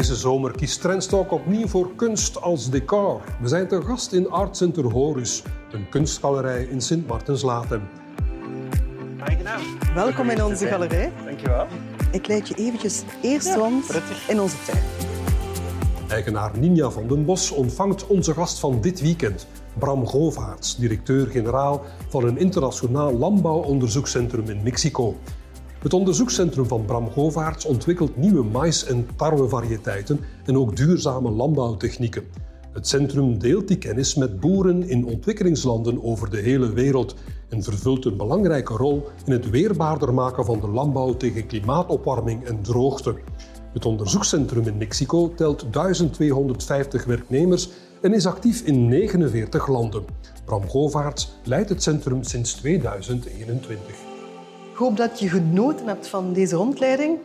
Deze zomer kiest Trendstalk opnieuw voor kunst als decor. We zijn te gast in Art Center Horus, een kunstgalerij in Sint Maartenslaten. Aangenaam. Welkom in onze galerij. Dankjewel. Ik leid je eventjes eerst rond prettig. in onze tuin. Eigenaar Ninja van den Bos ontvangt onze gast van dit weekend, Bram Govaerts, directeur-generaal van een internationaal landbouwonderzoekscentrum in Mexico. Het onderzoekscentrum van Bram Govaerts ontwikkelt nieuwe mais- en tarwevariëteiten en ook duurzame landbouwtechnieken. Het centrum deelt die kennis met boeren in ontwikkelingslanden over de hele wereld en vervult een belangrijke rol in het weerbaarder maken van de landbouw tegen klimaatopwarming en droogte. Het onderzoekscentrum in Mexico telt 1250 werknemers en is actief in 49 landen. Bram Govaerts leidt het centrum sinds 2021. Ik hoop dat je genoten hebt van deze rondleiding.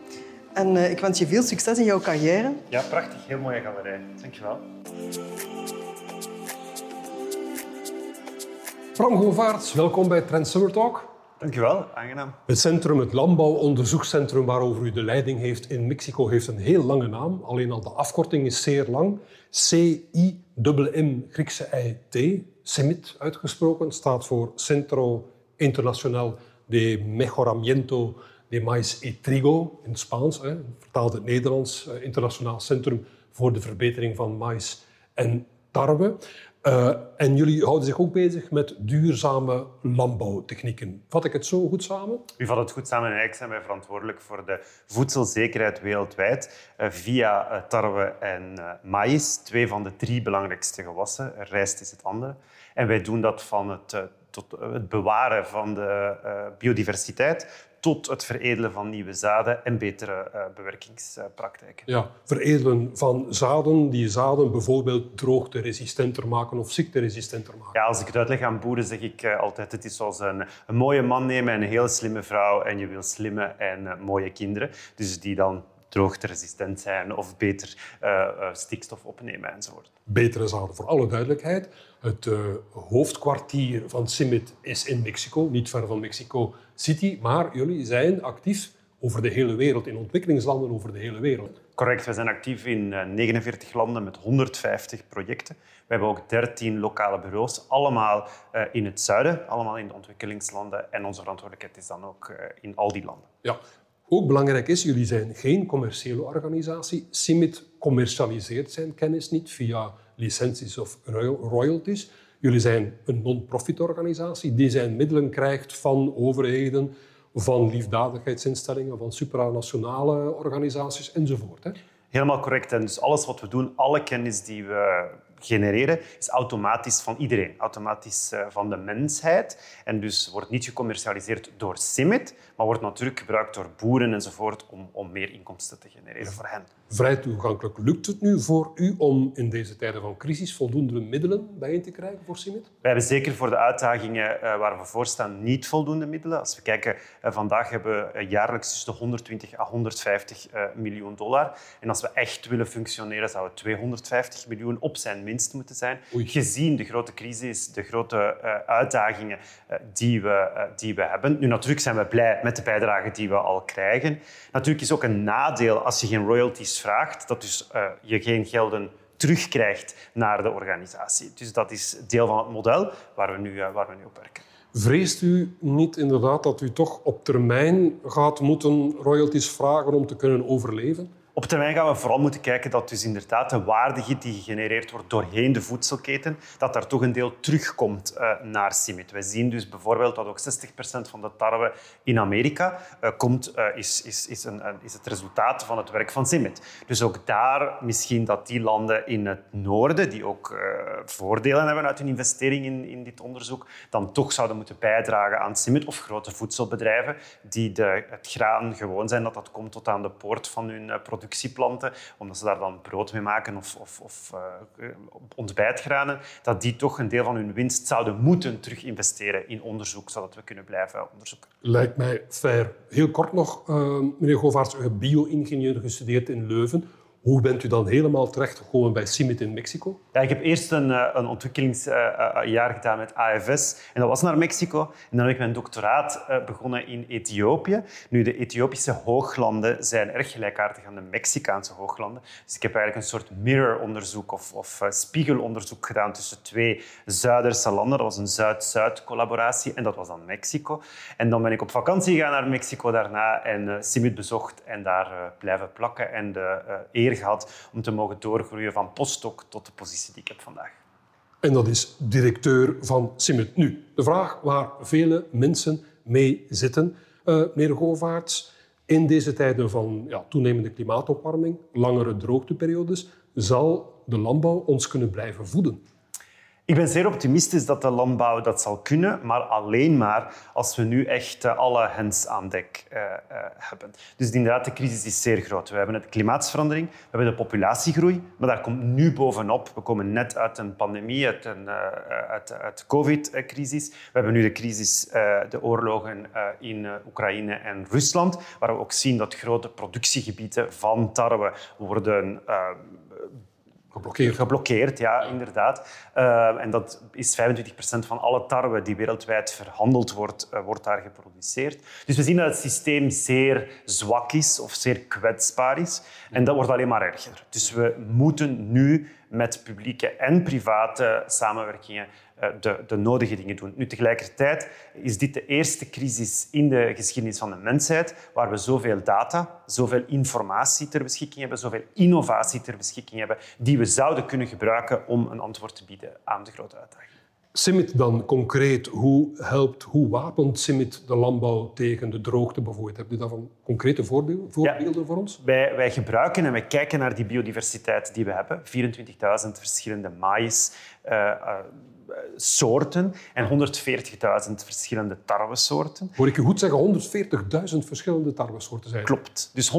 En eh, ik wens je veel succes in jouw carrière. Ja, prachtig. Heel mooie galerij. Dankjewel. Bram Govaerts, welkom bij Trend Summer Talk. Dankjewel. Aangenaam. Het centrum, het landbouwonderzoekscentrum waarover u de leiding heeft in Mexico, heeft een heel lange naam. Alleen al de afkorting is zeer lang. C-I-M, Griekse I-T, CIMIT uitgesproken, staat voor Centro Internacional de Mejoramiento de Maíz y Trigo in het Spaans. Vertaald in het Nederlands, eh, Internationaal Centrum voor de Verbetering van Mais en Tarwe. Uh, en jullie houden zich ook bezig met duurzame landbouwtechnieken. Vat ik het zo goed samen? U vat het goed samen. En eigenlijk zijn wij verantwoordelijk voor de voedselzekerheid wereldwijd uh, via tarwe en maïs, twee van de drie belangrijkste gewassen. Rijst is het andere. En wij doen dat van het, tot het bewaren van de biodiversiteit tot het veredelen van nieuwe zaden en betere uh, bewerkingspraktijken. Ja, veredelen van zaden, die zaden bijvoorbeeld droogteresistenter maken of ziekteresistenter maken. Ja, als ik het uitleg aan boeren, zeg ik uh, altijd, het is zoals een, een, mooie man nemen en een hele slimme vrouw en je wil slimme en uh, mooie kinderen, dus die dan droogteresistent zijn of beter stikstof opnemen enzovoort. Betere zaden, voor alle duidelijkheid. Het hoofdkwartier van CIMIT is in Mexico, niet ver van Mexico City, maar jullie zijn actief over de hele wereld, in ontwikkelingslanden over de hele wereld. Correct, we zijn actief in 49 landen met 150 projecten. We hebben ook 13 lokale bureaus, allemaal in het zuiden, allemaal in de ontwikkelingslanden. En onze verantwoordelijkheid is dan ook in al die landen. Ja, ook belangrijk is, jullie zijn geen commerciële organisatie. CIMIT commercialiseert zijn kennis niet via licenties of royalties. Jullie zijn een non-profit organisatie die zijn middelen krijgt van overheden, van liefdadigheidsinstellingen, van supranationale organisaties enzovoort. Hè? Helemaal correct. En dus alles wat we doen, alle kennis die we genereren, is automatisch van iedereen. Automatisch van de mensheid. En dus wordt niet gecommercialiseerd door CIMIT, maar wordt natuurlijk gebruikt door boeren enzovoort om, om meer inkomsten te genereren voor hen. Vrij toegankelijk. Lukt het nu voor u om in deze tijden van crisis voldoende middelen bijeen te krijgen voor CIMIT? Wij hebben zeker voor de uitdagingen waar we voor staan niet voldoende middelen. Als we kijken, vandaag hebben we jaarlijks tussen de 120 à 150 miljoen dollar. En als we echt willen functioneren, zouden we 250 miljoen op zijn minst moeten zijn. Oei. Gezien de grote crisis, de grote uh, uitdagingen uh, die, we, uh, die we hebben. Nu, natuurlijk zijn we blij met de bijdrage die we al krijgen. Natuurlijk is ook een nadeel als je geen royalties vraagt, dat dus je geen gelden terugkrijgt naar de organisatie. Dus dat is deel van het model waar we nu, waar we nu op werken. Vreest u niet inderdaad dat u toch op termijn gaat moeten royalties vragen om te kunnen overleven? Op termijn gaan we vooral moeten kijken dat dus inderdaad de waarde die gegenereerd wordt doorheen de voedselketen, dat daar toch een deel terugkomt uh, naar CIMIT. We zien dus bijvoorbeeld dat ook 60% van de tarwe in Amerika uh, komt, uh, is, is, is, een, is het resultaat van het werk van CIMIT. Dus ook daar misschien dat die landen in het noorden, die ook voordelen hebben uit hun investering in, in dit onderzoek, dan toch zouden moeten bijdragen aan CIMIT of grote voedselbedrijven die de, het graan gewoon zijn dat dat komt tot aan de poort van hun productie productieplanten, omdat ze daar dan brood mee maken of, of, of uh, ontbijtgranen, dat die toch een deel van hun winst zouden moeten terug investeren in onderzoek, zodat we kunnen blijven onderzoeken. Lijkt mij fair. Heel kort nog, uh, meneer Govaerts, u hebt bio-ingenieur gestudeerd in Leuven. Hoe bent u dan helemaal terechtgekomen bij CIMIT in Mexico? Ja, ik heb eerst een, eh, een ontwikkelingsjaar gedaan met AFS. En dat was naar Mexico. En dan heb ik mijn doctoraat eh, begonnen in Ethiopië. Nu, de Ethiopische hooglanden zijn erg gelijkaardig aan de Mexicaanse hooglanden. Dus ik heb eigenlijk een soort mirror-onderzoek of, of spiegelonderzoek gedaan tussen twee Zuiderse landen. Dat was een Zuid-Zuid-collaboratie en dat was dan Mexico. En dan ben ik op vakantie gegaan naar Mexico daarna en CIMIT bezocht en daar blijven plakken en de eer om te mogen doorgroeien van postdoc tot de positie die ik heb vandaag. En dat is directeur van CIMIT. Nu, de vraag waar vele mensen mee zitten, uh, meneer Govaerts, in deze tijden van ja, toenemende klimaatopwarming, langere droogteperiodes, zal de landbouw ons kunnen blijven voeden? Ik ben zeer optimistisch dat de landbouw dat zal kunnen, maar alleen maar als we nu echt eh, alle hens aan dek uh, uh, hebben. Dus inderdaad, de crisis is zeer groot. We hebben de klimaatsverandering, we hebben de populatiegroei, maar daar komt nu bovenop. We komen net uit een pandemie, uit, een, uit, uit de covid-crisis. We hebben nu de crisis, de oorlogen in Oekraïne en Rusland, waar we ook zien dat grote productiegebieden van tarwe worden Geblokkeerd. Geblokkeerd, ja, inderdaad. Uh, en dat is 25% van alle tarwe die wereldwijd verhandeld wordt, uh, wordt daar geproduceerd. Dus we zien dat het systeem zeer zwak is of zeer kwetsbaar is. En dat wordt alleen maar erger. Dus we moeten nu met publieke en private samenwerkingen eh, de, de, nodige dingen doen. Nu, tegelijkertijd is dit de eerste crisis in de geschiedenis van de mensheid waar we zoveel data, zoveel informatie ter beschikking hebben, zoveel innovatie ter beschikking hebben, die we zouden kunnen gebruiken om een antwoord te bieden aan de grote uitdaging. CIMIT dan concreet, hoe helpt, hoe wapent CIMIT de landbouw tegen de droogte bijvoorbeeld? Heb je daarvan concrete voorbeelden, voorbeelden voor ons? Wij, wij gebruiken en wij kijken naar die biodiversiteit die we hebben. 24.000 verschillende maïs, uh, soorten en 140.000 verschillende tarwesoorten. Hoor ik u goed zeggen, 140.000 verschillende tarwesoorten zijn? Klopt. Dus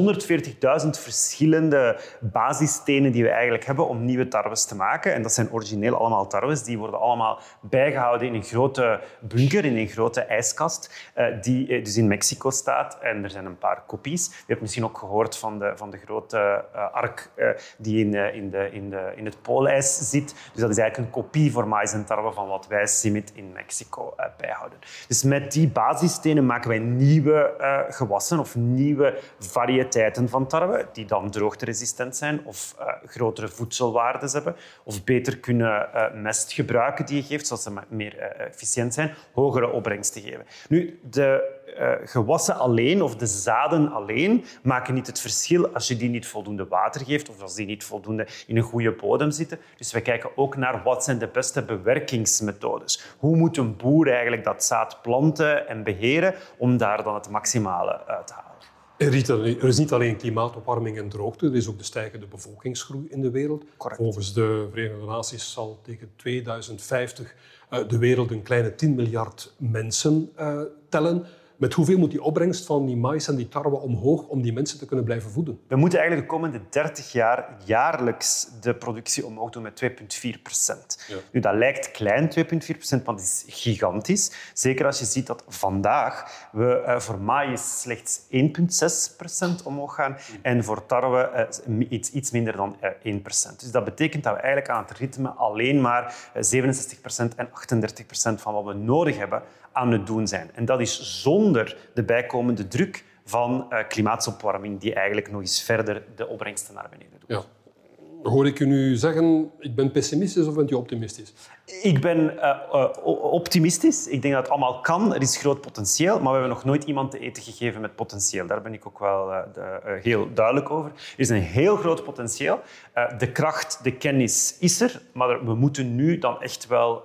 140.000 verschillende basisstenen die we eigenlijk hebben om nieuwe tarwes te maken. En dat zijn origineel allemaal tarwes. Die worden allemaal bijgehouden in een grote bunker, in een grote ijskast, eh, die eh, dus in Mexico staat. En er zijn een paar kopies. Je hebt misschien ook gehoord van de, van de grote uh, ark die in, in, de, in, de, in het poolijs zit. Dus dat is eigenlijk een kopie voor mais en tarwe van wat wij CIMIT in Mexico bijhouden. Dus met die basisstenen maken wij nieuwe gewassen of nieuwe variëteiten van tarwe die dan droogteresistent zijn of grotere voedselwaardes hebben of beter kunnen mest gebruiken die je geeft, zodat ze meer efficiënt zijn, hogere opbrengsten geven. Nu, de uh, gewassen alleen of de zaden alleen maken niet het verschil als je die niet voldoende water geeft of als die niet voldoende in een goede bodem zitten. Dus we kijken ook naar wat zijn de beste bewerkingsmethodes. Hoe moet een boer eigenlijk dat zaad planten en beheren om daar dan het maximale uit te halen? Er is niet alleen klimaatopwarming en droogte, er is ook de stijgende bevolkingsgroei in de wereld. Correct. Volgens de Verenigde Naties zal tegen 2050 uh, de wereld een kleine 10 miljard mensen uh, tellen. Met hoeveel moet die opbrengst van die mais en die tarwe omhoog om die mensen te kunnen blijven voeden? We moeten eigenlijk de komende 30 jaar jaarlijks de productie omhoog doen met 2,4 procent. Ja. Nu, dat lijkt klein, 2,4 procent, maar dat is gigantisch. Zeker als je ziet dat vandaag we uh, voor mais slechts 1,6 procent omhoog gaan en voor tarwe uh, iets, iets minder dan uh, 1 procent. Dus dat betekent dat we eigenlijk aan het ritme alleen maar 67 procent en 38 procent van wat we nodig hebben aan het doen zijn. En dat is zonder de bijkomende druk van uh, klimaatopwarming, die eigenlijk nog eens verder de opbrengsten naar beneden doet. Ja. Hoor ik u nu zeggen, ik ben pessimistisch of bent u optimistisch? Ik ben uh, uh, optimistisch. Ik denk dat het allemaal kan. Er is groot potentieel, maar we hebben nog nooit iemand te eten gegeven met potentieel. Daar ben ik ook wel de, heel duidelijk over. Er is een heel groot potentieel. de kracht, de kennis is er, maar we moeten nu dan echt wel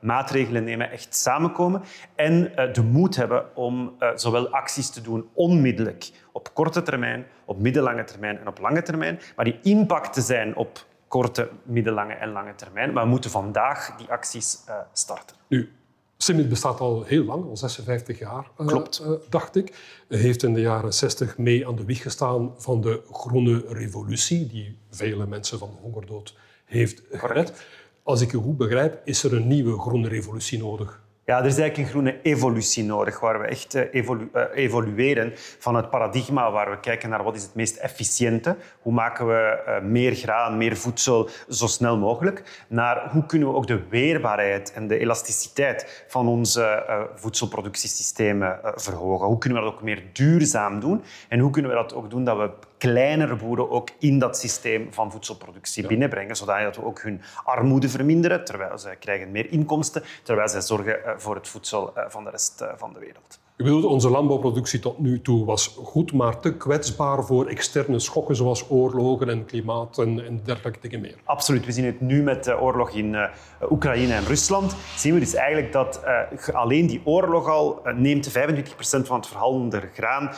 maatregelen nemen, echt samenkomen en de moed hebben om zowel acties te doen onmiddellijk op korte termijn, op middellange termijn en op lange termijn, maar die impact te zijn op korte, middellange en lange termijn. Maar we moeten vandaag die acties uh, starten. Nu, CIMIT bestaat al heel lang, al 56 jaar, uh, Klopt. Uh, dacht ik. Heeft in de jaren 60 mee aan de wieg gestaan van de groene revolutie, die vele mensen van de hongerdood heeft gered. Als ik u goed begrijp, is er een nieuwe groene revolutie nodig Ja, er is eigenlijk een groene evolutie nodig, waar we echt eh, uh, evolueren van het paradigma waar we kijken naar wat is het meest efficiënte, hoe maken we uh, meer graan, meer voedsel zo snel mogelijk, naar hoe kunnen we ook de weerbaarheid en de elasticiteit van onze voedselproductiesystemen verhogen. Hoe kunnen we dat ook meer duurzaam doen en hoe kunnen we dat ook doen dat we kleinere boeren ook in dat systeem van voedselproductie binnenbrengen, zodat we ook hun armoede verminderen, terwijl zij krijgen meer inkomsten, terwijl zij zorgen eh, voor het voedsel eh, van de rest eh, van de wereld. U bedoelt, onze landbouwproductie tot nu toe was goed, maar te kwetsbaar voor externe schokken zoals oorlogen en klimaat en, en dergelijke dingen meer. Absoluut. We zien het nu met de oorlog in uh, Oekraïne en Rusland. Zien we dus eigenlijk dat uh, alleen die oorlog al uh, neemt 25% van het verhandelde graan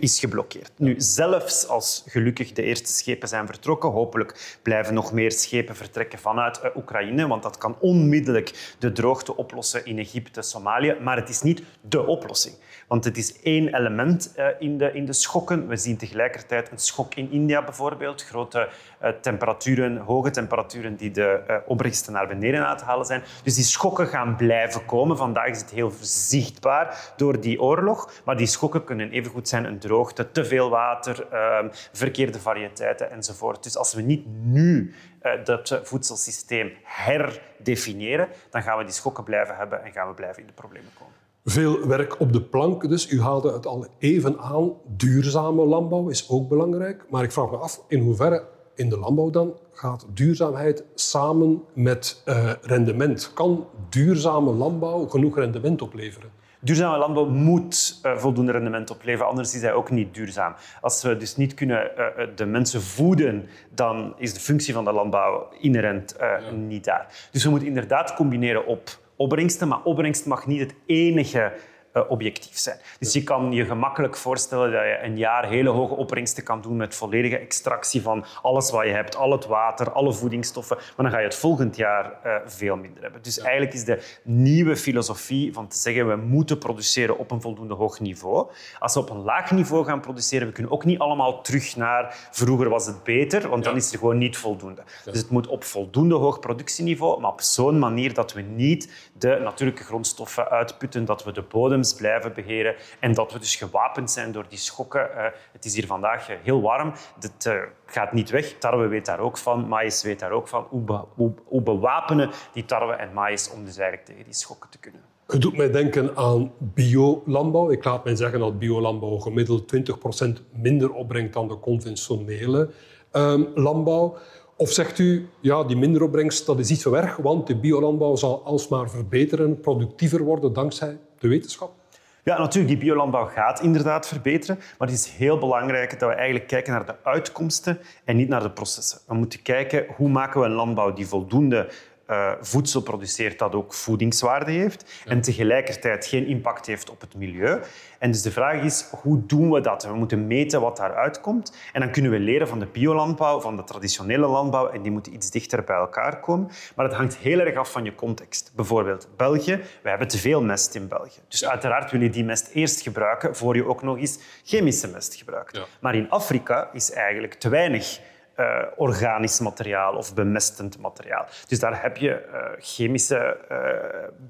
is geblokkeerd. Nu, zelfs als gelukkig de eerste schepen zijn vertrokken, hopelijk blijven nog meer schepen vertrekken vanuit eh, Oekraïne, want dat kan onmiddellijk de droogte oplossen in Egypte, Somalië, maar het is niet de oplossing. Want het is één element eh, in de, in de schokken. We zien tegelijkertijd een schok in India bijvoorbeeld. Grote uh, temperaturen, hoge temperaturen die de opbrengsten naar beneden aan het halen zijn. Dus die schokken gaan blijven komen. Vandaag is het heel zichtbaar door die oorlog. Maar die schokken kunnen evengoed zijn een droogte, te veel water, ehm, verkeerde variëteiten enzovoort. Dus als we niet nu dat voedselsysteem herdefiniëren, dan gaan we die schokken blijven hebben en gaan we blijven in de problemen komen. Veel werk op de plank, dus u haalde het al even aan. Duurzame landbouw is ook belangrijk. Maar ik vraag me af in hoeverre in de landbouw dan gaat duurzaamheid samen met uh, rendement. Kan duurzame landbouw genoeg rendement opleveren? Duurzame landbouw moet uh, voldoende rendement opleveren, anders is hij ook niet duurzaam. Als we dus niet kunnen uh, de mensen voeden, dan is de functie van de landbouw inherent ja. niet daar. Dus we moeten inderdaad combineren op opbrengsten, maar opbrengst mag niet het enige uh, objectief zijn. Dus je kan je gemakkelijk voorstellen dat je een jaar hele hoge opbrengsten kan doen met volledige extractie van alles wat je hebt, al het water, alle voedingsstoffen, maar dan ga je het volgend jaar uh, veel minder hebben. Dus eigenlijk is de nieuwe filosofie van te zeggen we moeten produceren op een voldoende hoog niveau. Als we op een laag niveau gaan produceren, we kunnen ook niet allemaal terug naar vroeger was het beter, want dan is er gewoon niet voldoende. Dus het moet op voldoende hoog productieniveau, maar op zo'n manier dat we niet de natuurlijke grondstoffen uitputten, dat we de bodem blijven beheren en dat we dus gewapend zijn door die schokken. Uh, het is hier vandaag eh, heel warm. Het uh, gaat niet weg. Tarwe weet daar ook van. Maïs weet daar ook van. Hoe, be hoe, hoe bewapenen die tarwe en maïs om dus eigenlijk tegen die schokken te kunnen? Het doet mij denken aan biolandbouw. Ik laat mij zeggen dat biolandbouw gemiddeld 20% minder opbrengt dan de conventionele um, landbouw. Of zegt u, ja, die minderopbrengst dat is iets weg, want de biolandbouw zal alsmaar verbeteren, productiever worden dankzij de wetenschap? Ja, natuurlijk, die biolandbouw gaat inderdaad verbeteren. Maar het is heel belangrijk dat we eigenlijk kijken naar de uitkomsten en niet naar de processen. We moeten kijken hoe maken we een landbouw die voldoende uh, voedsel produceert dat ook voedingswaarde heeft en tegelijkertijd geen impact heeft op het milieu. En dus de vraag is, hoe doen we dat? We moeten meten wat daaruit komt. En dan kunnen we leren van de biolandbouw, van de traditionele landbouw. En die moeten iets dichter bij elkaar komen. Maar het hangt heel erg af van je context. Bijvoorbeeld België. We hebben te veel mest in België. Dus uiteraard wil je die mest eerst gebruiken voor je ook nog eens chemische mest gebruikt. Ja. Maar in Afrika is eigenlijk te weinig uh, organisch materiaal of bemestend materiaal. Dus daar heb je uh, chemische uh,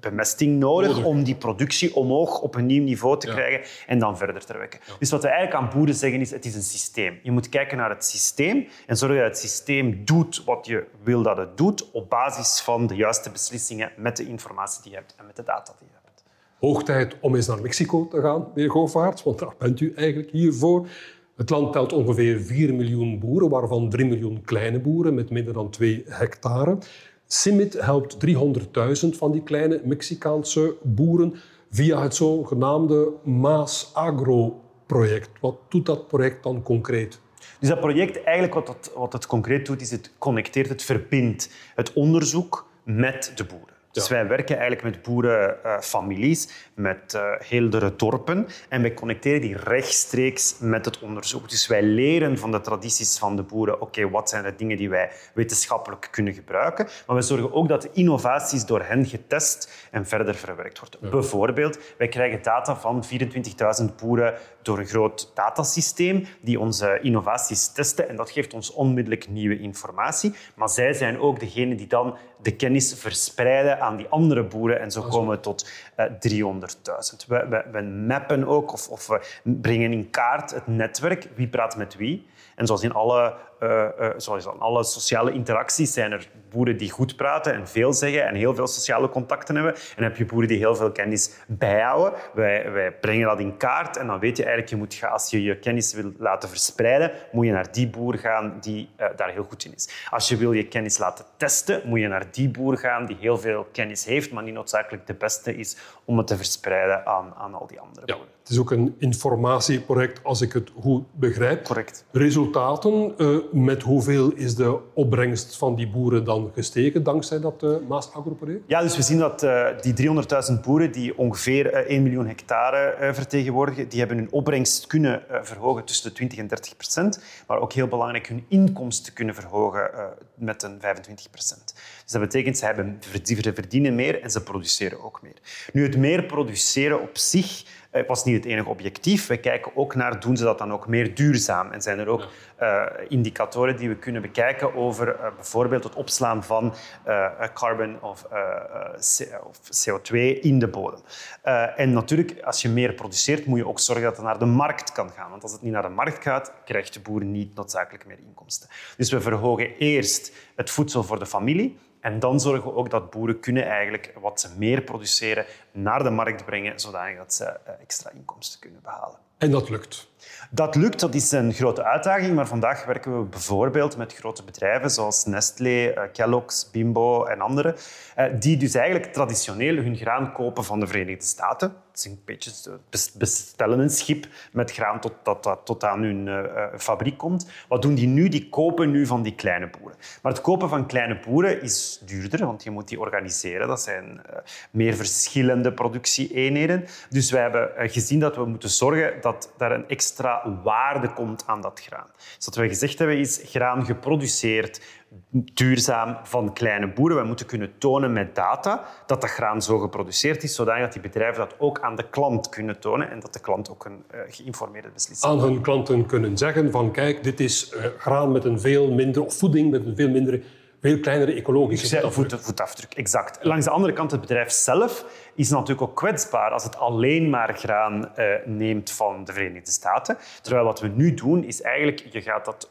bemesting nodig om die productie omhoog op een nieuw niveau te ja. krijgen en dan verder te werken. Ja. Dus wat we eigenlijk aan boeren zeggen is, het is een systeem. Je moet kijken naar het systeem en zorgen dat het systeem doet wat je wil dat het doet op basis van de juiste beslissingen met de informatie die je hebt en met de data die je hebt. Hoog tijd om eens naar Mexico te gaan, meneer Govaerts, want daar bent u eigenlijk hiervoor. Het land telt ongeveer 4 miljoen boeren, waarvan 3 miljoen kleine boeren met minder dan 2 hectare. Simit helpt 300.000 van die kleine Mexicaanse boeren via het zogenaamde Maas Agro-project. Wat doet dat project dan concreet? Dus dat project, eigenlijk wat het, wat het concreet doet, is het connecteert, het verbindt het onderzoek met de boeren. Dus wij werken eigenlijk met boerenfamilies, met uh, heeldere dorpen. En wij connecteren die rechtstreeks met het onderzoek. Dus wij leren van de tradities van de boeren. Oké, wat zijn de dingen die wij wetenschappelijk kunnen gebruiken? Maar we zorgen ook dat de innovaties door hen getest en verder verwerkt worden. Bijvoorbeeld, wij krijgen data van 24.000 boeren door een groot datasysteem die onze innovaties testen. En dat geeft ons onmiddellijk nieuwe informatie. Maar zij zijn ook degene die dan de kennis verspreiden aan die andere boeren. En zo komen we tot uh, 300.000. We, we, we, mappen ook, of, of we brengen in kaart het netwerk. Wie praat met wie? En zoals in alle, uh, uh, zoals in alle sociale interacties zijn er boeren die goed praten en veel zeggen en heel veel sociale contacten hebben. En heb je boeren die heel veel kennis bijhouden. Wij, wij brengen dat in kaart en dan weet je eigenlijk, je moet gaan, als je je kennis wil laten verspreiden, moet je naar die boer gaan die uh, daar heel goed in is. Als je wil je kennis laten testen, moet je naar die boer gaan die heel veel kennis heeft, maar niet noodzakelijk de beste is om het te verspreiden aan, aan al die andere boeren. Het is ook een informatieproject, als ik het goed begrijp. Correct. Resultaten, uh, met hoeveel is de opbrengst van die boeren dan gestegen dankzij dat uh, Maas Agro-project? Ja, dus we zien dat uh, die 300.000 boeren die ongeveer 1 miljoen hectare vertegenwoordigen, die hebben hun opbrengst kunnen verhogen tussen de 20 en 30 procent, maar ook heel belangrijk hun inkomsten kunnen verhogen met een 25 procent. Dus dat betekent ze hebben, verdienen meer en ze produceren ook meer. Nu, het meer produceren op zich het was niet het enige objectief. We kijken ook naar, doen ze dat dan ook meer duurzaam? En zijn er ook uh, indicatoren die we kunnen bekijken over uh, bijvoorbeeld het opslaan van uh, carbon of, of, CO2 in de bodem. en natuurlijk, als je meer produceert, moet je ook zorgen dat het naar de markt kan gaan. Want als het niet naar de markt gaat, krijgt de boer niet noodzakelijk meer inkomsten. Dus we verhogen eerst het voedsel voor de familie. En dan zorgen we ook dat boeren kunnen eigenlijk wat ze meer produceren naar de markt brengen, zodat ze eh, extra inkomsten kunnen behalen. En dat lukt? Dat lukt, dat is een grote uitdaging. Maar vandaag werken we bijvoorbeeld met grote bedrijven zoals Nestlé, eh, Kellogg's, Bimbo en andere, eh, die dus eigenlijk traditioneel hun graan kopen van de Verenigde Staten. Is een beetje bestellen een schip met graan tot dat, tot aan hun uh, fabriek komt. Wat doen die nu? Die kopen nu van die kleine boeren. Maar het kopen van kleine boeren is duurder, want je moet die organiseren. Dat zijn uh, meer verschillende productieeenheden. Dus wij hebben gezien dat we moeten zorgen dat daar een extra waarde komt aan dat graan. Dus wat we gezegd hebben is graan geproduceerd duurzaam van kleine boeren. We moeten kunnen tonen met data dat dat graan zo geproduceerd is, zodat die bedrijven dat ook aan de klant kunnen tonen en dat de klant ook een uh, geïnformeerde beslissing Aan hun klanten kunnen zeggen van kijk, dit is uh, graan met een veel minder, of voeding met een veel mindere veel kleinere ecologische voetafdruk. voetafdruk. Exact. Langs de andere kant, het bedrijf zelf is natuurlijk ook kwetsbaar als het alleen maar graan uh, neemt van de Verenigde Staten. Terwijl wat we nu doen, is eigenlijk, je gaat dat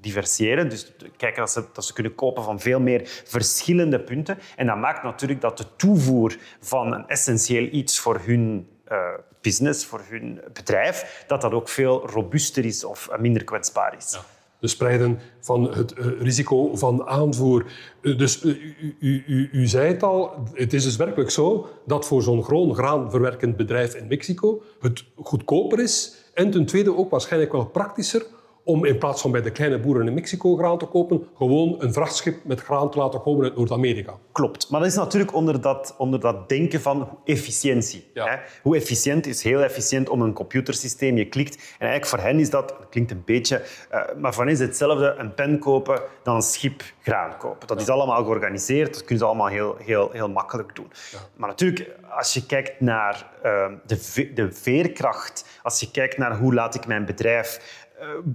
uh. Dus kijken dat ze, dat ze kunnen kopen van veel meer verschillende punten. En dat maakt natuurlijk dat de toevoer van een essentieel iets voor hun uh, business, voor hun bedrijf, dat dat ook veel robuuster is of minder kwetsbaar is. Ja de spreiden van het uh, risico van aanvoer. Uh, dus uh, u, u, u, u, zei het al, het is dus werkelijk zo dat voor zo'n groot graanverwerkend bedrijf in Mexico het goedkoper is en ten tweede ook waarschijnlijk wel praktischer om in plaats van bij de kleine boeren in Mexico graan te kopen, gewoon een vrachtschip met graan te laten komen uit Noord-Amerika. Klopt. Maar dat is natuurlijk onder dat, onder dat denken van efficiëntie. Hè? Hoe efficiënt is heel efficiënt om een computersysteem. Je klikt. En eigenlijk voor hen is dat, dat klinkt een beetje, uh, maar voor hen is hetzelfde een pen kopen dan een schip graan kopen. Dat is allemaal georganiseerd. Dat kunnen ze allemaal heel, heel, heel makkelijk doen. Ja. Maar natuurlijk, als je kijkt naar uh, de, de veerkracht, als je kijkt naar hoe laat ik mijn bedrijf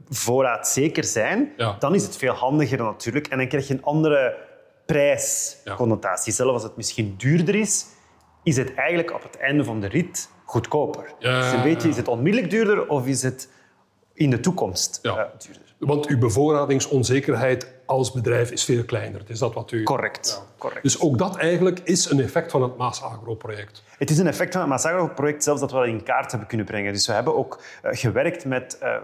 voorraad zeker zijn, ja. dan is het veel handiger natuurlijk. En dan krijg je een andere prijsconnotatie. Ja. Zelfs als het misschien duurder is, is het eigenlijk op het einde van de rit goedkoper. Ja, dus een beetje, is het onmiddellijk duurder of is het in de toekomst uh, duurder? Want uw bevoorradingsonzekerheid als bedrijf is veel kleiner. Is dat wat u... Correct. Ja. Correct. Dus ook dat eigenlijk is een effect van het Maas Agro-project. Het is een effect van het Maas Agro-project zelfs dat we in kaart hebben kunnen brengen. Dus we hebben ook uh, gewerkt met uh,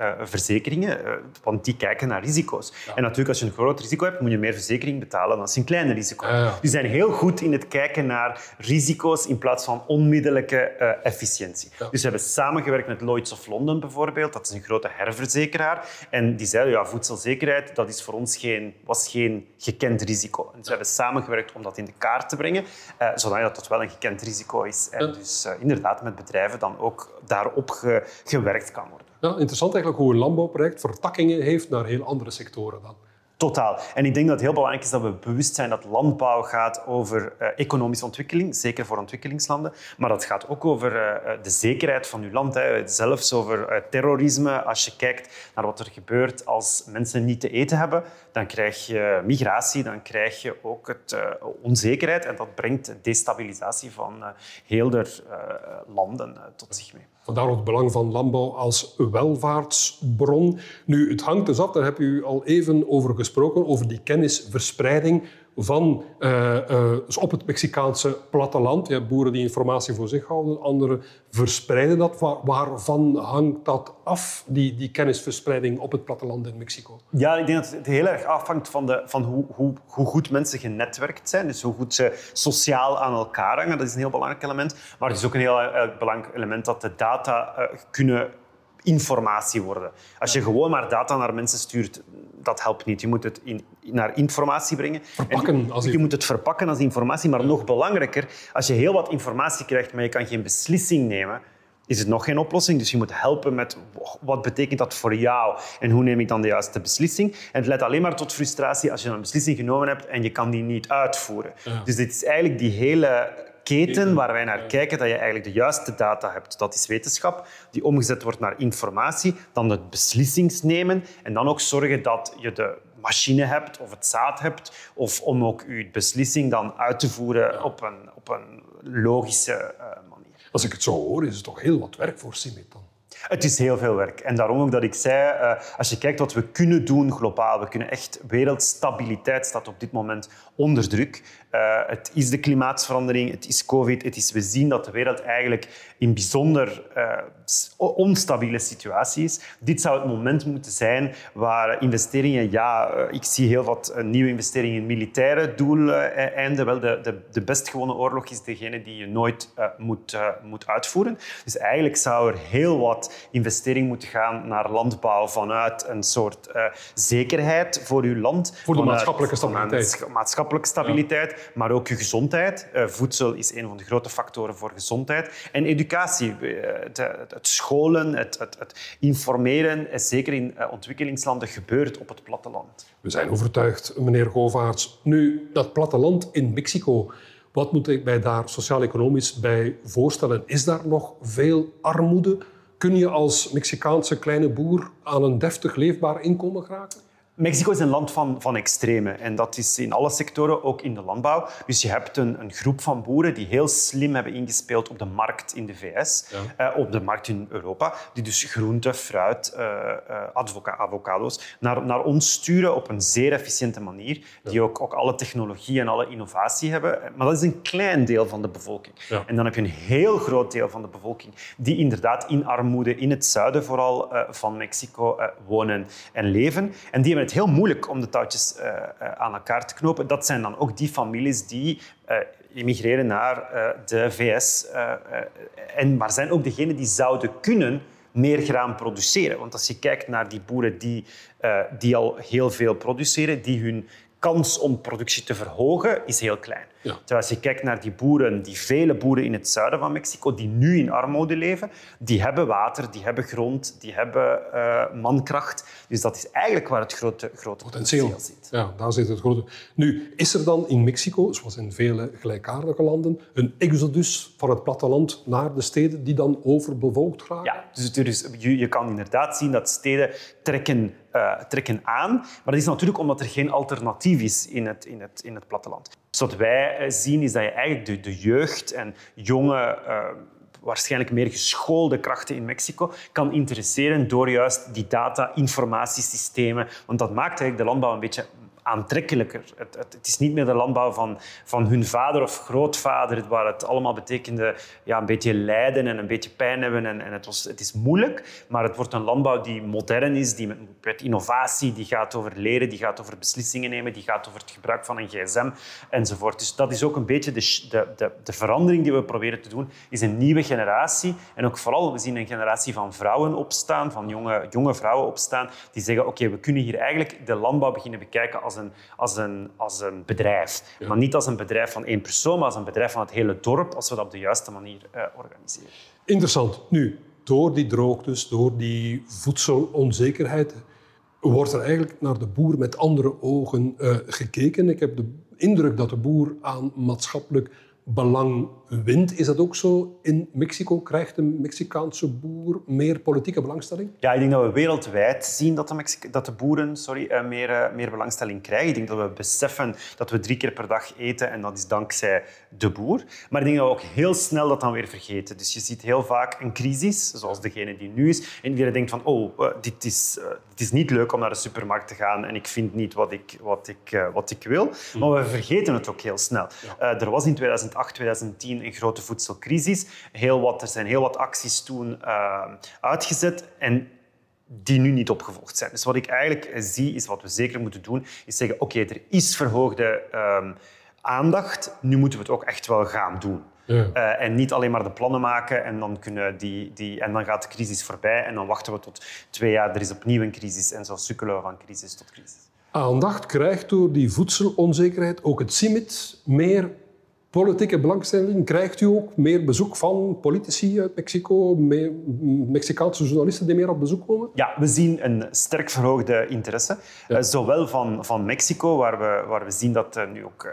uh, verzekeringen, want die kijken naar risico's. Ja. En natuurlijk, als je een groot risico hebt, moet je meer verzekering betalen dan als je een kleiner risico hebt. Ja, die zijn heel goed in het kijken naar risico's in plaats van onmiddellijke efficiëntie. Dus we hebben samengewerkt met Lloyds of London bijvoorbeeld. Dat is een grote herverzekeraar. En die zeiden, ja, voedselzekerheid, dat is voor ons geen, was geen gekend risico. En dus we hebben samengewerkt om dat in de kaart te brengen, uh, zodat dat wel een gekend risico is. En dus uh, inderdaad met bedrijven dan ook daarop ge, gewerkt kan worden. Ja, interessant eigenlijk hoe een landbouwproject vertakkingen heeft naar heel andere sectoren dan. Totaal. En ik denk dat het heel belangrijk is dat we bewust zijn dat landbouw gaat over uh, economische ontwikkeling, zeker voor ontwikkelingslanden. Maar dat gaat ook over uh, de zekerheid van uw land. Hè. Zelfs over terrorisme. Als je kijkt naar wat er gebeurt als mensen niet te eten hebben, dan krijg je migratie, dan krijg je ook het, onzekerheid. En dat brengt destabilisatie van heel de landen tot zich mee. Vandaar het belang van landbouw als welvaartsbron. Nu, het hangt dus af, daar heb u al even over gesproken, over die kennisverspreiding van, uh, uh, op het Mexicaanse platteland. Je hebt boeren die informatie voor zich houden, anderen verspreiden dat. Waar, waarvan hangt dat af, die, die kennisverspreiding op het platteland in Mexico? Ja, ik denk dat het heel erg afhangt van, de, van hoe, hoe, hoe goed mensen genetwerkt zijn. Dus hoe goed ze sociaal aan elkaar hangen. Dat is een heel belangrijk element. Maar het is ook een heel uh, belangrijk element dat de data kunnen informatie worden. Als je gewoon maar data naar mensen stuurt, dat helpt niet. Je moet het in, naar informatie brengen. Verpakken als je moet het verpakken als informatie, maar nog belangrijker, als je heel wat informatie krijgt, maar je kan geen beslissing nemen, is het nog geen oplossing. Dus je moet helpen met wat betekent dat voor jou en hoe neem ik dan de juiste beslissing. En het leidt alleen maar tot frustratie als je een beslissing genomen hebt en je kan die niet uitvoeren. Dus dit is eigenlijk die hele keten waar wij naar kijken, dat je eigenlijk de juiste data hebt. Dat is wetenschap, die omgezet wordt naar informatie, dan het beslissingsnemen en dan ook zorgen dat je de machine hebt of het zaad hebt, of om ook je beslissing dan uit te voeren op een, op een logische uh, manier. Als ik het zo hoor, is het toch heel wat werk voor Simit dan? Het is heel veel werk. En daarom ook dat ik zei, uh, als je kijkt wat we kunnen doen globaal, we kunnen echt wereldstabiliteit staat op dit moment onder druk. Uh, het is de klimaatverandering, het is COVID. Het is, we zien dat de wereld eigenlijk in bijzonder uh, onstabiele situatie is. Dit zou het moment moeten zijn waar investeringen... Ja, uh, ik zie heel wat nieuwe investeringen in militaire doeleinden. Wel, de, de, de best gewonnen oorlog is degene die je nooit moet, moet uitvoeren. Dus eigenlijk zou er heel wat investering moeten gaan naar landbouw vanuit een soort zekerheid voor uw land. Voor de maatschappelijke stabiliteit. Maatschappelijke stabiliteit maar ook je gezondheid. Uh, voedsel is een van de grote factoren voor gezondheid. En educatie, uh, het scholen, het, het, het informeren, zeker in uh, ontwikkelingslanden gebeurt op het platteland. We zijn overtuigd, meneer Govaerts. Nu, dat platteland in Mexico, wat moet ik mij daar sociaal-economisch bij voorstellen? Is daar nog veel armoede? Kun je als Mexicaanse kleine boer aan een deftig leefbaar inkomen geraken? Mexico is een land van, van extremen en dat is in alle sectoren, ook in de landbouw. Dus je hebt een, een groep van boeren die heel slim hebben ingespeeld op de markt in de VS, ja. uh, op de markt in Europa, die dus groente, fruit, uh, uh, avocado's naar, naar ons sturen op een zeer efficiënte manier, die ook, ook alle technologie en alle innovatie hebben. Maar dat is een klein deel van de bevolking. Ja. En dan heb je een heel groot deel van de bevolking die inderdaad in armoede, in het zuiden vooral van Mexico, wonen en leven. En die hebben het heel moeilijk om de touwtjes uh, uh, aan elkaar te knopen. Dat zijn dan ook die families die uh, immigreren naar de VS. en, maar zijn ook degenen die zouden kunnen meer graan produceren. Want als je kijkt naar die boeren die, die al heel veel produceren, die hun kans om productie te verhogen is heel klein. Ja. Terwijl als je kijkt naar die boeren, die vele boeren in het zuiden van Mexico, die nu in armoede leven, die hebben water, die hebben grond, die hebben uh, mankracht. Dus dat is eigenlijk waar het grote, grote potentieel zit. Ja, daar zit het grote. Nu, is er dan in Mexico, zoals in vele gelijkaardige landen, een exodus van het platteland naar de steden die dan overbevolkt raken? Ja, dus, dus je, je kan inderdaad zien dat steden trekken uh, trekken aan. Maar dat is natuurlijk omdat er geen alternatief is in het, in het, in het platteland. Dus wat wij eh, zien is dat je eigenlijk de, jeugd en jonge, uh, waarschijnlijk meer geschoolde krachten in Mexico kan interesseren door juist die data-informatiesystemen. Want dat maakt eigenlijk de landbouw een beetje aantrekkelijker. Het, het, het, is niet meer de landbouw van, van hun vader of grootvader, waar het allemaal betekende ja, een beetje lijden en een beetje pijn hebben. En, en het, was, het is moeilijk, maar het wordt een landbouw die modern is, die met, innovatie, die gaat over leren, die gaat over beslissingen nemen, die gaat over het gebruik van een gsm enzovoort. Dus dat is ook een beetje de, de, de, de verandering die we proberen te doen, is een nieuwe generatie. En ook vooral, we zien een generatie van vrouwen opstaan, van jonge, jonge vrouwen opstaan, die zeggen, oké, we kunnen hier eigenlijk de landbouw beginnen bekijken als als een, als een, als een bedrijf. Ja. Maar niet als een bedrijf van één persoon, maar als een bedrijf van het hele dorp, als we dat op de juiste manier uh, organiseren. Interessant. Nu, door die droogtes, door die voedselonzekerheid, wordt er eigenlijk naar de boer met andere ogen uh, gekeken. Ik heb de indruk dat de boer aan maatschappelijk belang wint. Is dat ook zo in Mexico? Krijgt de Mexicaanse boer meer politieke belangstelling? Ja, ik denk dat we wereldwijd zien dat de, dat de boeren sorry, uh, meer, uh, meer belangstelling krijgen. Ik denk dat we beseffen dat we drie keer per dag eten en dat is dankzij de boer. Maar ik denk dat we ook heel snel dat dan weer vergeten. Dus je ziet heel vaak een crisis, zoals degene die nu is. En iedereen denkt van, oh, uh, dit, is, dit is niet leuk om naar de supermarkt te gaan en ik vind niet wat ik, wat ik, wat ik wil. Maar we vergeten het ook heel snel. Ja. er was in 2008, 2010 een grote voedselcrisis. Heel wat, er zijn heel wat acties toen uh, uitgezet en die nu niet opgevolgd zijn. Dus wat ik eigenlijk zie, is wat we zeker moeten doen, is zeggen, oké, okay, er is verhoogde uh, aandacht, nu moeten we het ook echt wel gaan doen. Ja. Uh, en niet alleen maar de plannen maken en dan, kunnen die, die, en dan gaat de crisis voorbij en dan wachten we tot twee jaar, er is opnieuw een crisis en zo sukkelen we van crisis tot crisis. Aandacht krijgt door die voedselonzekerheid ook het CIMIT meer politieke belangstelling? Krijgt u ook meer bezoek van politici uit Mexico, Mexicaanse journalisten die meer op bezoek komen? Ja, we zien een sterk verhoogde interesse. Uh, zowel van, van Mexico, waar we, waar we zien dat uh, nu ook uh,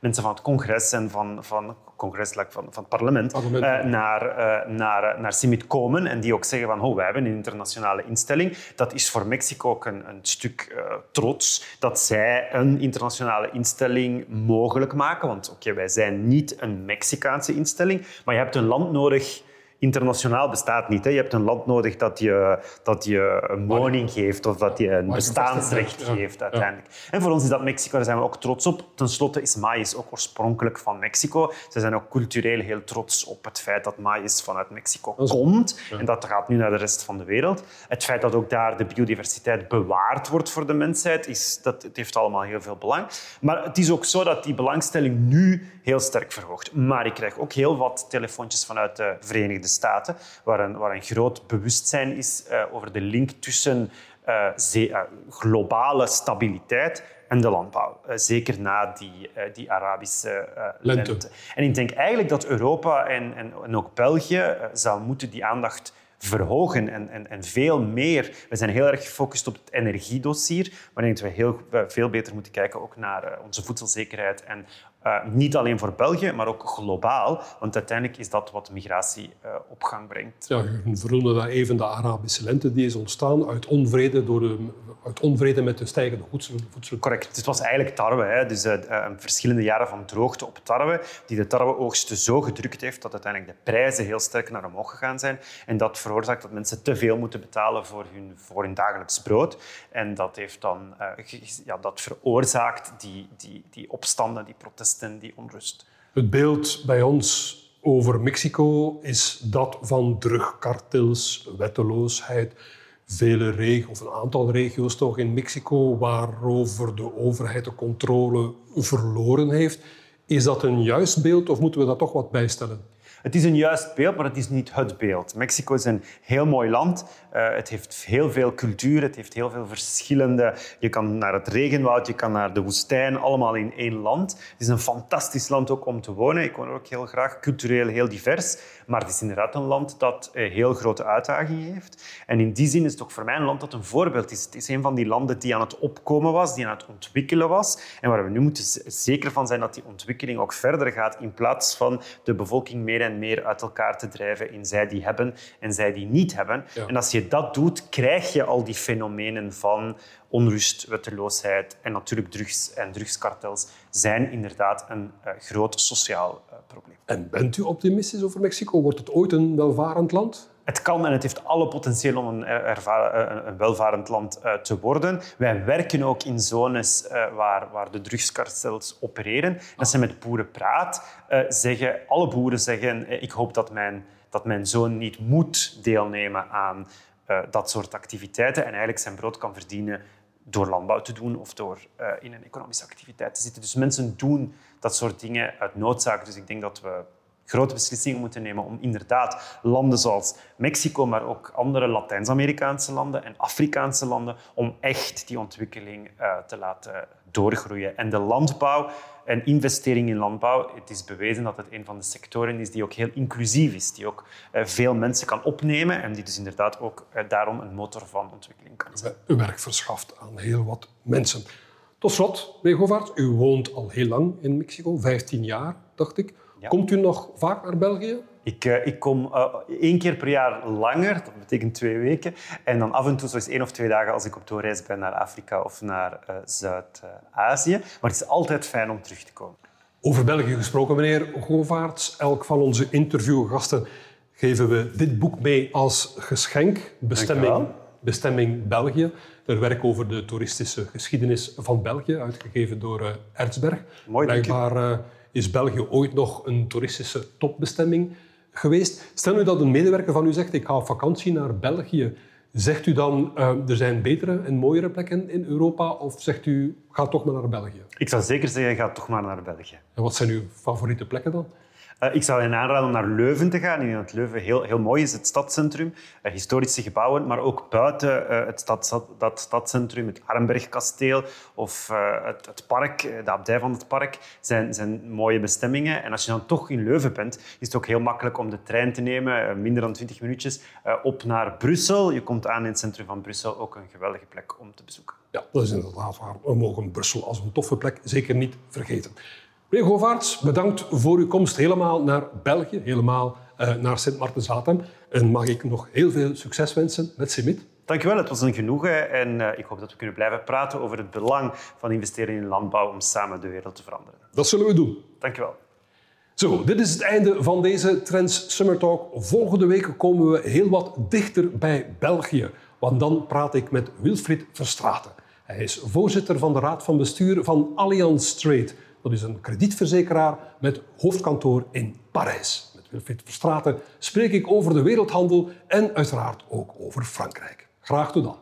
mensen van het congres en van, van congres van, van het parlement, parlement uh, naar, uh, naar, naar CIMIT komen en die ook zeggen van oh, wij hebben een internationale instelling. Dat is voor Mexico ook een, een stuk uh, trots dat zij een internationale instelling mogelijk maken. Want oké, wij zijn niet een Mexicaanse instelling, maar je hebt een land nodig internationaal bestaat niet. Hè. Je hebt een land nodig dat je, dat je een woning geeft of dat je een bestaansrecht geeft uiteindelijk. En voor ons is dat Mexico, daar zijn we ook trots op. Ten slotte is maïs ook oorspronkelijk van Mexico. Ze zijn ook cultureel heel trots op het feit dat maïs vanuit Mexico komt. En dat gaat nu naar de rest van de wereld. Het feit dat ook daar de biodiversiteit bewaard wordt voor de mensheid, is, dat, het heeft allemaal heel veel belang. Maar het is ook zo dat die belangstelling nu heel sterk verhoogt. Maar ik krijg ook heel wat telefoontjes vanuit de Verenigde Staten, waar een, waar een groot bewustzijn is uh, over de link tussen zee, uh, globale stabiliteit en de landbouw. zeker na die, die Arabische lente. lente. En ik denk eigenlijk dat Europa en, en, en ook België zou moeten die aandacht verhogen en, en, en veel meer. We zijn heel erg gefocust op het energiedossier, maar ik denk dat we heel, veel beter moeten kijken ook naar onze voedselzekerheid en uh, niet alleen voor België, maar ook globaal. Want uiteindelijk is dat wat migratie uh, op gang brengt. Ja, je vernoemde dat even de Arabische lente die is ontstaan uit onvrede, door de, uit onvrede met de stijgende voedsel, voedsel. Correct. Het was eigenlijk tarwe. Hè. Dus uh, verschillende jaren van droogte op tarwe, die de tarweoogsten zo gedrukt heeft dat uiteindelijk de prijzen heel sterk naar omhoog gegaan zijn. En dat veroorzaakt dat mensen te veel moeten betalen voor hun, voor hun dagelijks brood. En dat, heeft dan, ja, dat veroorzaakt die, die, die opstanden, die protesten en die onrust. Het beeld bij ons over Mexico is dat van drugkartels, wetteloosheid. Vele regio's, of een aantal regio's toch in Mexico, waarover de overheid de controle verloren heeft. Is dat een juist beeld of moeten we dat toch wat bijstellen? Het is een juist beeld, maar het is niet het beeld. Mexico is een heel mooi land. Uh, het heeft heel veel cultuur, het heeft heel veel verschillende... Je kan naar het regenwoud, je kan naar de woestijn, allemaal in één land. Het is een fantastisch land ook om te wonen. Ik woon er ook heel graag, cultureel heel divers. Maar het is inderdaad een land dat uh, heel grote uitdagingen heeft. En in die zin is het ook voor mij een land dat een voorbeeld is. Het is een van die landen die aan het opkomen was, die aan het ontwikkelen was. En waar we nu moeten zeker van zijn dat die ontwikkeling ook verder gaat, in plaats van de bevolking meer en meer uit elkaar te drijven in zij die hebben en zij die niet hebben. En als je dat doet, krijg je al die fenomenen van onrust, wetteloosheid en natuurlijk drugs en drugskartels zijn inderdaad een uh, groot sociaal uh, probleem. En bent u optimistisch over Mexico? Wordt het ooit een welvarend land? Het kan en het heeft alle potentieel om een, een welvarend land uh, te worden. Wij werken ook in zones uh, waar, waar de drugskartels opereren. Als je met boeren praat, uh, zeggen, alle boeren zeggen ik hoop dat mijn, dat mijn zoon niet moet deelnemen aan dat soort activiteiten en eigenlijk zijn brood kan verdienen door landbouw te doen of door in een economische activiteit te zitten. Dus mensen doen dat soort dingen uit noodzaak. Dus ik denk dat we grote beslissingen moeten nemen om inderdaad landen zoals Mexico, maar ook andere Latijns-Amerikaanse landen en Afrikaanse landen, om echt die ontwikkeling uh, te laten doorgroeien. En de landbouw en investering in landbouw, het is bewezen dat het een van de sectoren is die ook heel inclusief is, die ook uh, veel mensen kan opnemen en die dus inderdaad ook uh, daarom een motor van ontwikkeling kan zijn. Werk verschaft aan heel wat mensen. Tot slot, meneer Govaert, u woont al heel lang in Mexico, 15 jaar, dacht ik. Komt u nog vaak naar België? Ik, uh, ik kom uh, één keer per jaar langer, dat betekent twee weken. En dan af en toe, zoals één of twee dagen, als ik op doorreis ben naar Afrika of naar uh, Zuid-Azië. Maar het is altijd fijn om terug te komen. Over België gesproken, meneer Govaerts. Elk van onze interviewgasten geven we dit boek mee als geschenk. Bestemming, bestemming België. Er werk over de toeristische geschiedenis van België, uitgegeven door Erzberg. Mooi, Blijkbaar is België ooit nog een toeristische topbestemming geweest. Stel nu dat een medewerker van u zegt, ik ga op vakantie naar België. Zegt u dan, uh, er zijn betere en mooiere plekken in Europa? Of zegt u, ga toch maar naar België? Ik zou zeker zeggen, ga toch maar naar België. En wat zijn uw favoriete plekken dan? Uh, ik zou hen aanraden om naar Leuven te gaan. Ik denk Leuven heel, heel mooi is, het stadscentrum. Uh, historische gebouwen, maar ook buiten uh, het stad, dat stadscentrum, het Arnbergkasteel of het, het, park, de abdij van het park, zijn, zijn mooie bestemmingen. En als je dan toch in Leuven bent, is het ook heel makkelijk om de trein te nemen, minder dan 20 minuutjes, op naar Brussel. Je komt aan in het centrum van Brussel, ook een geweldige plek om te bezoeken. Ja, dat is inderdaad waar. We mogen Brussel als een toffe plek zeker niet vergeten. Meneer Govaerts, bedankt voor uw komst helemaal naar België, helemaal uh, naar sint Maarten-Zatem. En mag ik nog heel veel succes wensen met Simit. Dankjewel, het was een genoegen en uh, ik hoop dat we kunnen blijven praten over het belang van investeren in landbouw om samen de wereld te veranderen. Dat zullen we doen. Dankjewel. Zo, dit is het einde van deze Trends Summer Talk. Volgende week komen we heel wat dichter bij België, want dan praat ik met Wilfried Verstraeten. Hij is voorzitter van de raad van bestuur van Allianz Trade dat is een kredietverzekeraar met hoofdkantoor in Parijs. Met Wilfried Verstraeten spreek ik over de wereldhandel en uiteraard ook over Frankrijk. Graag tot dan.